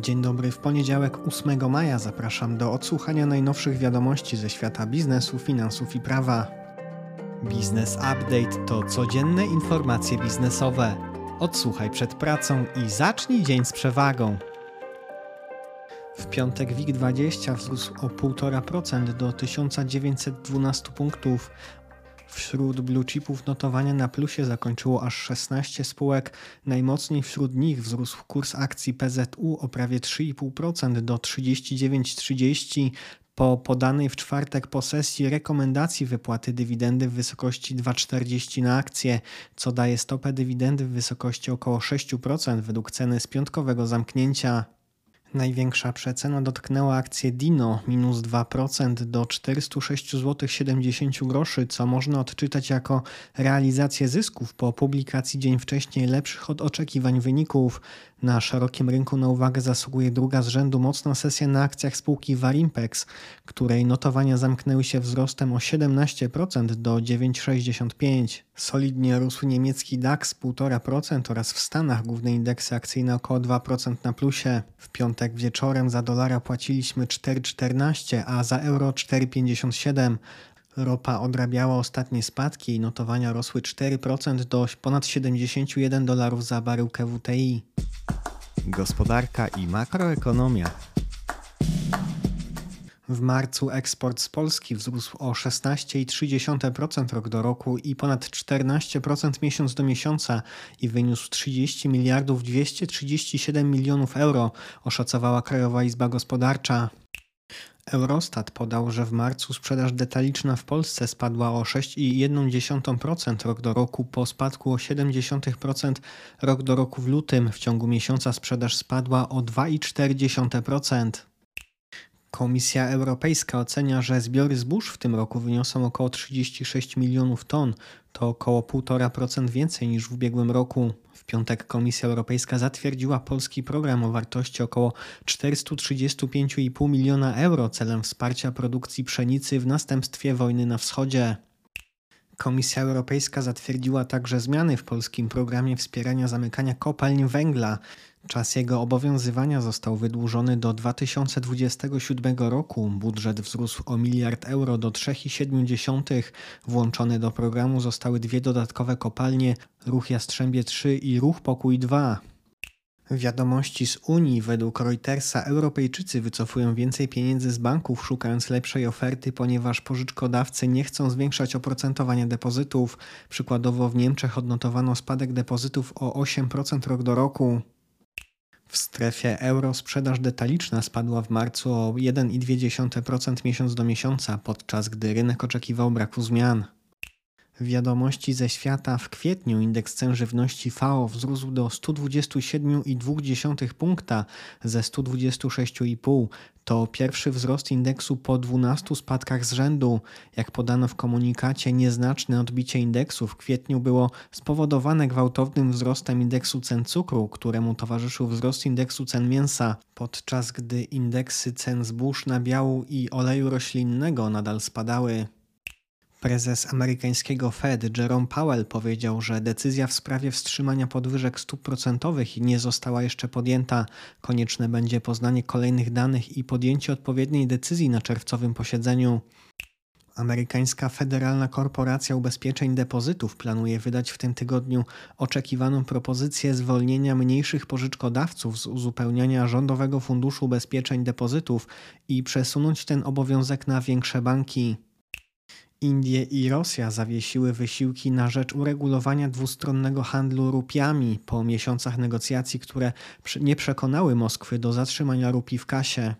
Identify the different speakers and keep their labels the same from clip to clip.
Speaker 1: Dzień dobry, w poniedziałek 8 maja zapraszam do odsłuchania najnowszych wiadomości ze świata biznesu, finansów i prawa. Biznes Update to codzienne informacje biznesowe. Odsłuchaj przed pracą i zacznij dzień z przewagą. W piątek WIG20 wzrósł o 1,5% do 1912 punktów. Wśród blue chipów notowania na plusie zakończyło aż 16 spółek. Najmocniej wśród nich wzrósł kurs akcji PZU o prawie 3,5% do 39,30 po podanej w czwartek posesji rekomendacji wypłaty dywidendy w wysokości 2,40 na akcję, co daje stopę dywidendy w wysokości około 6% według ceny z piątkowego zamknięcia. Największa przecena dotknęła akcję Dino minus 2% do 406,70 zł, co można odczytać jako realizację zysków po publikacji dzień wcześniej lepszych od oczekiwań wyników. Na szerokim rynku na uwagę zasługuje druga z rzędu mocna sesja na akcjach spółki Varimpex, której notowania zamknęły się wzrostem o 17% do 9,65. Solidnie rósł niemiecki DAX 1,5% oraz w Stanach główne indeksy akcyjne około 2% na plusie. W piątek wieczorem za dolara płaciliśmy 4,14, a za euro 4,57. Ropa odrabiała ostatnie spadki i notowania rosły 4% do ponad 71 dolarów za baryłkę WTI. Gospodarka i makroekonomia. W marcu eksport z Polski wzrósł o 16,3% rok do roku i ponad 14% miesiąc do miesiąca i wyniósł 30 miliardów 237 milionów euro, oszacowała Krajowa Izba Gospodarcza. Eurostat podał, że w marcu sprzedaż detaliczna w Polsce spadła o 6,1% rok do roku po spadku o 0,7% rok do roku w lutym. W ciągu miesiąca sprzedaż spadła o 2,4%. Komisja Europejska ocenia, że zbiory zbóż w tym roku wyniosą około 36 milionów ton. To około 1,5% więcej niż w ubiegłym roku. W piątek Komisja Europejska zatwierdziła polski program o wartości około 435,5 miliona euro celem wsparcia produkcji pszenicy w następstwie wojny na wschodzie. Komisja Europejska zatwierdziła także zmiany w polskim programie wspierania zamykania kopalń węgla. Czas jego obowiązywania został wydłużony do 2027 roku. Budżet wzrósł o miliard euro do 3,7. Włączone do programu zostały dwie dodatkowe kopalnie, Ruch Jastrzębie 3 i Ruch Pokój 2. Wiadomości z Unii. Według Reutersa Europejczycy wycofują więcej pieniędzy z banków, szukając lepszej oferty, ponieważ pożyczkodawcy nie chcą zwiększać oprocentowania depozytów. Przykładowo w Niemczech odnotowano spadek depozytów o 8% rok do roku. W strefie euro sprzedaż detaliczna spadła w marcu o 1,2% miesiąc do miesiąca, podczas gdy rynek oczekiwał braku zmian. Wiadomości ze świata w kwietniu indeks cen żywności FAO wzrósł do 127,2 punkta ze 126,5. To pierwszy wzrost indeksu po 12 spadkach z rzędu. Jak podano w komunikacie, nieznaczne odbicie indeksu w kwietniu było spowodowane gwałtownym wzrostem indeksu cen cukru, któremu towarzyszył wzrost indeksu cen mięsa, podczas gdy indeksy cen zbóż, nabiału i oleju roślinnego nadal spadały. Prezes amerykańskiego Fed Jerome Powell powiedział, że decyzja w sprawie wstrzymania podwyżek stóp procentowych nie została jeszcze podjęta. Konieczne będzie poznanie kolejnych danych i podjęcie odpowiedniej decyzji na czerwcowym posiedzeniu. Amerykańska Federalna Korporacja Ubezpieczeń Depozytów planuje wydać w tym tygodniu oczekiwaną propozycję zwolnienia mniejszych pożyczkodawców z uzupełniania Rządowego Funduszu Ubezpieczeń Depozytów i przesunąć ten obowiązek na większe banki. Indie i Rosja zawiesiły wysiłki na rzecz uregulowania dwustronnego handlu rupiami po miesiącach negocjacji, które nie przekonały Moskwy do zatrzymania rupi w kasie.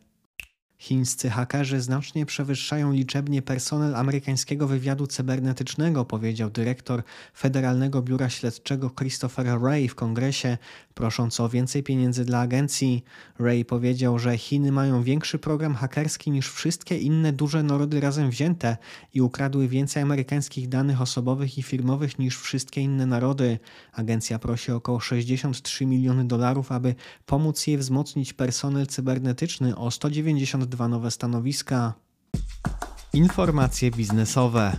Speaker 1: Chińscy hakerzy znacznie przewyższają liczebnie personel amerykańskiego wywiadu cybernetycznego, powiedział dyrektor Federalnego Biura Śledczego Christopher Wray w kongresie, prosząc o więcej pieniędzy dla agencji. Ray powiedział, że Chiny mają większy program hakerski niż wszystkie inne duże narody razem wzięte i ukradły więcej amerykańskich danych osobowych i firmowych niż wszystkie inne narody. Agencja prosi około 63 miliony dolarów, aby pomóc jej wzmocnić personel cybernetyczny o 190 dwa nowe stanowiska. Informacje biznesowe.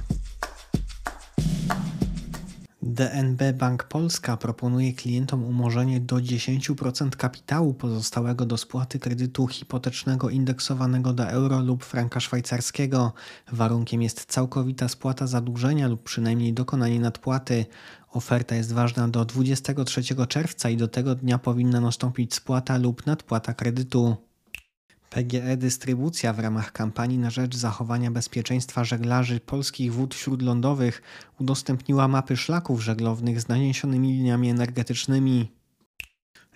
Speaker 1: DNB Bank Polska proponuje klientom umorzenie do 10% kapitału pozostałego do spłaty kredytu hipotecznego indeksowanego do euro lub franka szwajcarskiego. Warunkiem jest całkowita spłata zadłużenia lub przynajmniej dokonanie nadpłaty. Oferta jest ważna do 23 czerwca i do tego dnia powinna nastąpić spłata lub nadpłata kredytu. PGE Dystrybucja w ramach kampanii na rzecz zachowania bezpieczeństwa żeglarzy polskich wód śródlądowych udostępniła mapy szlaków żeglownych z naniesionymi liniami energetycznymi.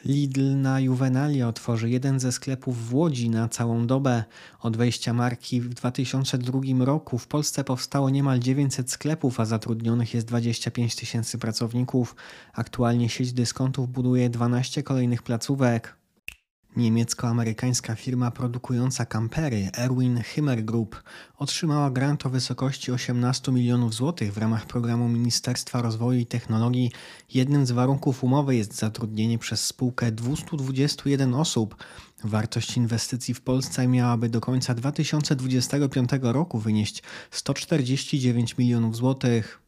Speaker 1: Lidl na Juvenalia otworzy jeden ze sklepów w Łodzi na całą dobę. Od wejścia marki w 2002 roku w Polsce powstało niemal 900 sklepów, a zatrudnionych jest 25 tysięcy pracowników. Aktualnie sieć dyskontów buduje 12 kolejnych placówek. Niemiecko-amerykańska firma produkująca kampery Erwin Himmer Group otrzymała grant o wysokości 18 milionów złotych w ramach programu Ministerstwa Rozwoju i Technologii. Jednym z warunków umowy jest zatrudnienie przez spółkę 221 osób. Wartość inwestycji w Polsce miałaby do końca 2025 roku wynieść 149 milionów złotych.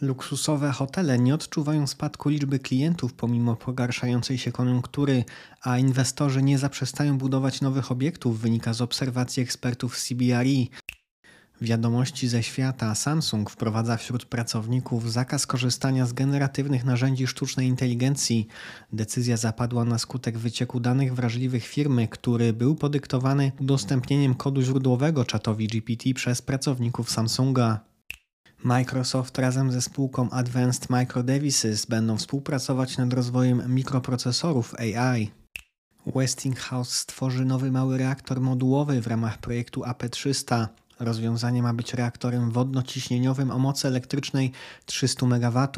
Speaker 1: Luksusowe hotele nie odczuwają spadku liczby klientów pomimo pogarszającej się koniunktury, a inwestorzy nie zaprzestają budować nowych obiektów, wynika z obserwacji ekspertów CBRE. Wiadomości ze świata Samsung wprowadza wśród pracowników zakaz korzystania z generatywnych narzędzi sztucznej inteligencji. Decyzja zapadła na skutek wycieku danych wrażliwych firmy, który był podyktowany udostępnieniem kodu źródłowego czatowi GPT przez pracowników Samsunga. Microsoft razem ze spółką Advanced Micro Devices będą współpracować nad rozwojem mikroprocesorów AI. Westinghouse stworzy nowy mały reaktor modułowy w ramach projektu AP300. Rozwiązanie ma być reaktorem wodno-ciśnieniowym o mocy elektrycznej 300 MW.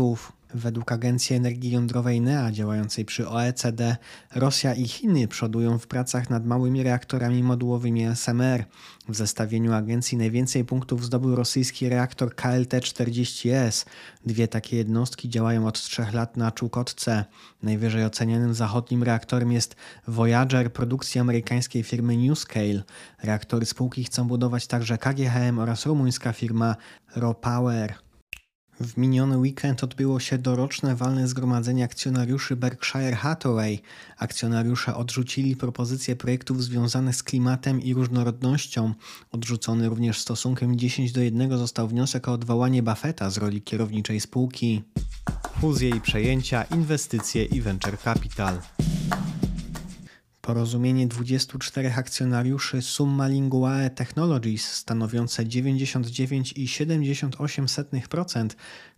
Speaker 1: Według Agencji Energii Jądrowej NEA działającej przy OECD, Rosja i Chiny przodują w pracach nad małymi reaktorami modułowymi SMR. W zestawieniu agencji najwięcej punktów zdobył rosyjski reaktor KLT-40S. Dwie takie jednostki działają od trzech lat na Czukotce. Najwyżej ocenianym zachodnim reaktorem jest Voyager produkcji amerykańskiej firmy NewScale. Reaktory spółki chcą budować także KGHM oraz rumuńska firma RoPower. W miniony weekend odbyło się doroczne walne zgromadzenie akcjonariuszy Berkshire Hathaway. Akcjonariusze odrzucili propozycje projektów związanych z klimatem i różnorodnością. Odrzucony również stosunkiem 10 do 1 został wniosek o odwołanie Buffetta z roli kierowniczej spółki. Fuzje i przejęcia, inwestycje i venture capital. Porozumienie 24 akcjonariuszy Summa Linguae Technologies stanowiące 99,78%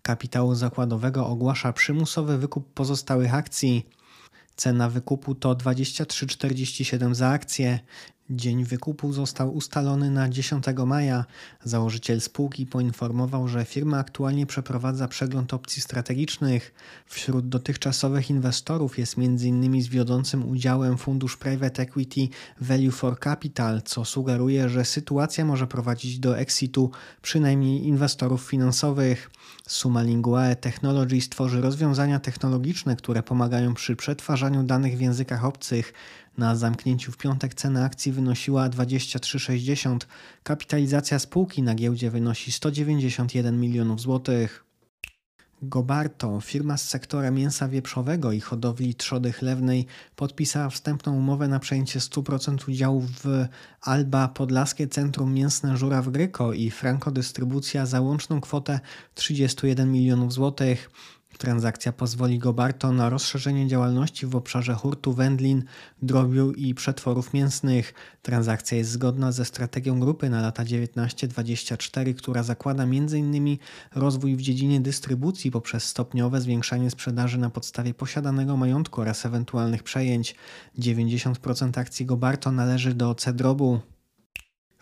Speaker 1: kapitału zakładowego ogłasza przymusowy wykup pozostałych akcji. Cena wykupu to 23,47 za akcję. Dzień wykupu został ustalony na 10 maja. Założyciel spółki poinformował, że firma aktualnie przeprowadza przegląd opcji strategicznych. Wśród dotychczasowych inwestorów jest m.in. z wiodącym udziałem fundusz Private Equity Value for Capital, co sugeruje, że sytuacja może prowadzić do exitu przynajmniej inwestorów finansowych. Suma Linguae Technology stworzy rozwiązania technologiczne, które pomagają przy przetwarzaniu danych w językach obcych. Na zamknięciu w piątek cena akcji wynosiła 23,60. Kapitalizacja spółki na giełdzie wynosi 191 milionów złotych. Gobarto, firma z sektora mięsa wieprzowego i hodowli trzody chlewnej, podpisała wstępną umowę na przejęcie 100% udziałów w Alba Podlaskie Centrum Mięsne Żuraw Gryko i Franco Dystrybucja za łączną kwotę 31 milionów złotych. Transakcja pozwoli Gobarto na rozszerzenie działalności w obszarze hurtu wędlin, drobiu i przetworów mięsnych. Transakcja jest zgodna ze strategią grupy na lata 19-24, która zakłada m.in. rozwój w dziedzinie dystrybucji poprzez stopniowe zwiększanie sprzedaży na podstawie posiadanego majątku oraz ewentualnych przejęć. 90% akcji Gobarto należy do Cedrobu.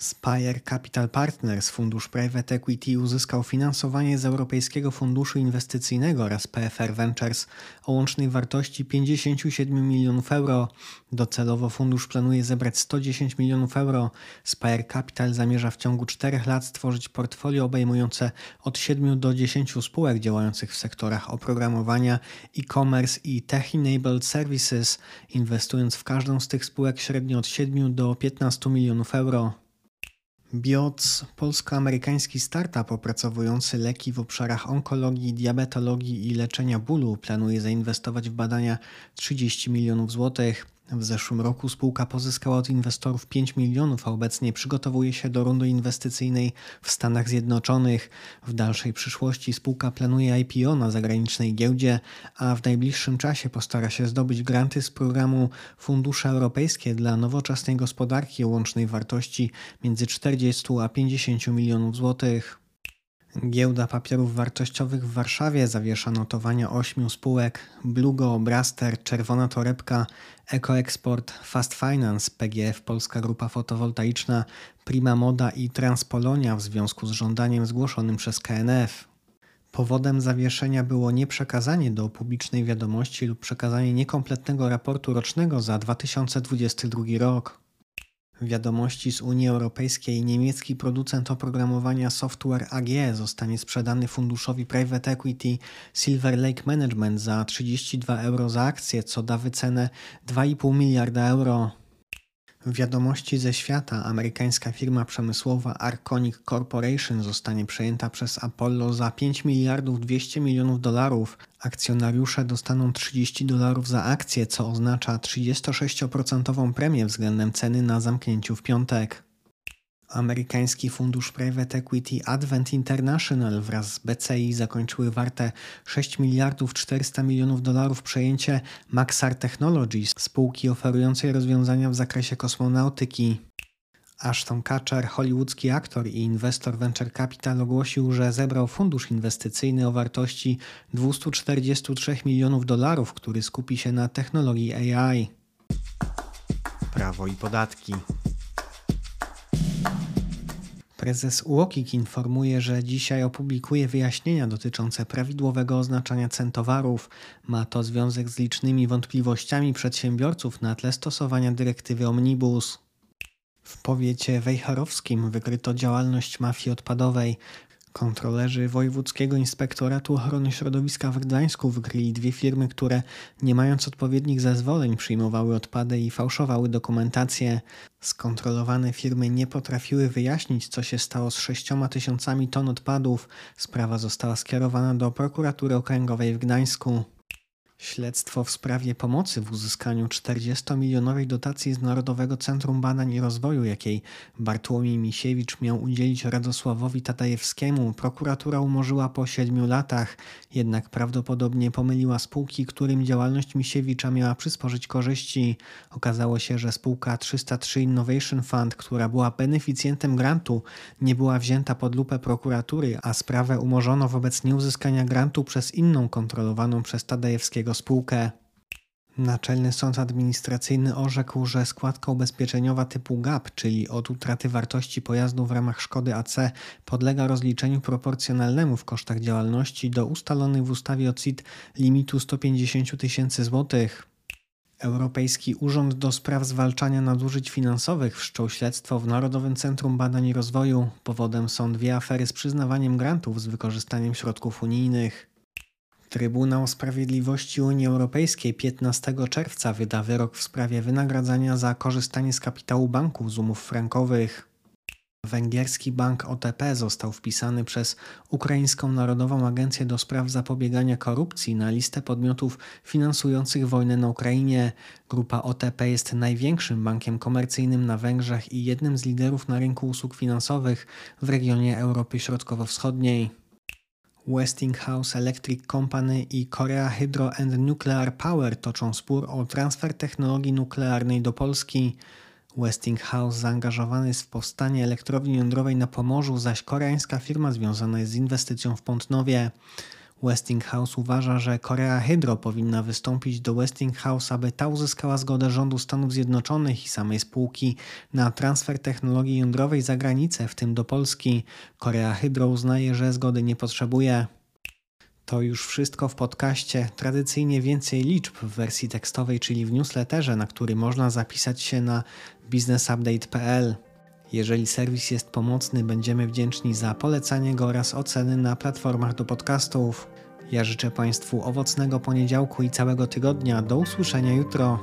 Speaker 1: Spire Capital Partners, fundusz Private Equity, uzyskał finansowanie z Europejskiego Funduszu Inwestycyjnego oraz PFR Ventures o łącznej wartości 57 milionów euro. Docelowo fundusz planuje zebrać 110 milionów euro. Spire Capital zamierza w ciągu 4 lat stworzyć portfolio obejmujące od 7 do 10 spółek działających w sektorach oprogramowania, e-commerce i tech-enabled services, inwestując w każdą z tych spółek średnio od 7 do 15 milionów euro. Bioc, polsko-amerykański startup opracowujący leki w obszarach onkologii, diabetologii i leczenia bólu, planuje zainwestować w badania 30 milionów złotych. W zeszłym roku spółka pozyskała od inwestorów 5 milionów, a obecnie przygotowuje się do rundy inwestycyjnej w Stanach Zjednoczonych. W dalszej przyszłości spółka planuje IPO na zagranicznej giełdzie, a w najbliższym czasie postara się zdobyć granty z programu Fundusze Europejskie dla nowoczesnej gospodarki o łącznej wartości między 40 a 50 milionów złotych. Giełda papierów wartościowych w Warszawie zawiesza notowania ośmiu spółek Blugo, Braster, Czerwona Torebka, EcoExport, Fast Finance, PGF Polska Grupa Fotowoltaiczna, Prima Moda i Transpolonia w związku z żądaniem zgłoszonym przez KNF. Powodem zawieszenia było nieprzekazanie do publicznej wiadomości lub przekazanie niekompletnego raportu rocznego za 2022 rok. Wiadomości z Unii Europejskiej niemiecki producent oprogramowania Software AG zostanie sprzedany funduszowi Private Equity Silver Lake Management za 32 euro za akcję, co da wycenę 2,5 miliarda euro. Wiadomości ze świata amerykańska firma przemysłowa Arconic Corporation zostanie przejęta przez Apollo za 5 miliardów 200 milionów dolarów. Akcjonariusze dostaną 30 dolarów za akcję, co oznacza 36% premię względem ceny na zamknięciu w piątek. Amerykański fundusz Private Equity Advent International wraz z BCI zakończyły warte 6 miliardów 400 milionów dolarów przejęcie Maxar Technologies, spółki oferującej rozwiązania w zakresie kosmonautyki. Ashton Kutcher, hollywoodzki aktor i inwestor Venture Capital ogłosił, że zebrał fundusz inwestycyjny o wartości 243 milionów dolarów, który skupi się na technologii AI. Prawo i podatki. Prezes UOKiK informuje, że dzisiaj opublikuje wyjaśnienia dotyczące prawidłowego oznaczania cen towarów. Ma to związek z licznymi wątpliwościami przedsiębiorców na tle stosowania dyrektywy Omnibus. W powiecie wejherowskim wykryto działalność mafii odpadowej. Kontrolerzy Wojewódzkiego Inspektoratu Ochrony Środowiska w Gdańsku wykryli dwie firmy, które nie mając odpowiednich zezwoleń przyjmowały odpady i fałszowały dokumentację. Skontrolowane firmy nie potrafiły wyjaśnić, co się stało z sześcioma tysiącami ton odpadów. Sprawa została skierowana do prokuratury okręgowej w Gdańsku. Śledztwo w sprawie pomocy w uzyskaniu 40-milionowej dotacji z Narodowego Centrum Badań i Rozwoju, jakiej Bartłomiej Misiewicz miał udzielić Radosławowi Tatajewskiemu, prokuratura umorzyła po siedmiu latach, jednak prawdopodobnie pomyliła spółki, którym działalność Misiewicza miała przysporzyć korzyści. Okazało się, że spółka 303 Innovation Fund, która była beneficjentem grantu, nie była wzięta pod lupę prokuratury, a sprawę umorzono wobec nieuzyskania grantu przez inną kontrolowaną przez Tadajewskiego spółkę. Naczelny Sąd Administracyjny orzekł, że składka ubezpieczeniowa typu GAP, czyli od utraty wartości pojazdu w ramach szkody AC, podlega rozliczeniu proporcjonalnemu w kosztach działalności do ustalonych w ustawie o CIT limitu 150 tysięcy złotych. Europejski Urząd do Spraw Zwalczania Nadużyć Finansowych wszczął śledztwo w Narodowym Centrum Badań i Rozwoju. Powodem są dwie afery z przyznawaniem grantów z wykorzystaniem środków unijnych. Trybunał Sprawiedliwości Unii Europejskiej 15 czerwca wyda wyrok w sprawie wynagradzania za korzystanie z kapitału banków z umów frankowych. Węgierski bank OTP został wpisany przez Ukraińską Narodową Agencję do Spraw Zapobiegania Korupcji na listę podmiotów finansujących wojnę na Ukrainie. Grupa OTP jest największym bankiem komercyjnym na Węgrzech i jednym z liderów na rynku usług finansowych w regionie Europy Środkowo-Wschodniej. Westinghouse Electric Company i Korea Hydro and Nuclear Power toczą spór o transfer technologii nuklearnej do Polski. Westinghouse zaangażowany jest w powstanie elektrowni jądrowej na Pomorzu, zaś koreańska firma związana jest z inwestycją w Pątnowie. Westinghouse uważa, że Korea Hydro powinna wystąpić do Westinghouse, aby ta uzyskała zgodę rządu Stanów Zjednoczonych i samej spółki na transfer technologii jądrowej za granicę, w tym do Polski. Korea Hydro uznaje, że zgody nie potrzebuje. To już wszystko w podcaście. Tradycyjnie więcej liczb w wersji tekstowej, czyli w newsletterze, na który można zapisać się na businessupdate.pl. Jeżeli serwis jest pomocny, będziemy wdzięczni za polecanie go oraz oceny na platformach do podcastów. Ja życzę Państwu owocnego poniedziałku i całego tygodnia. Do usłyszenia jutro.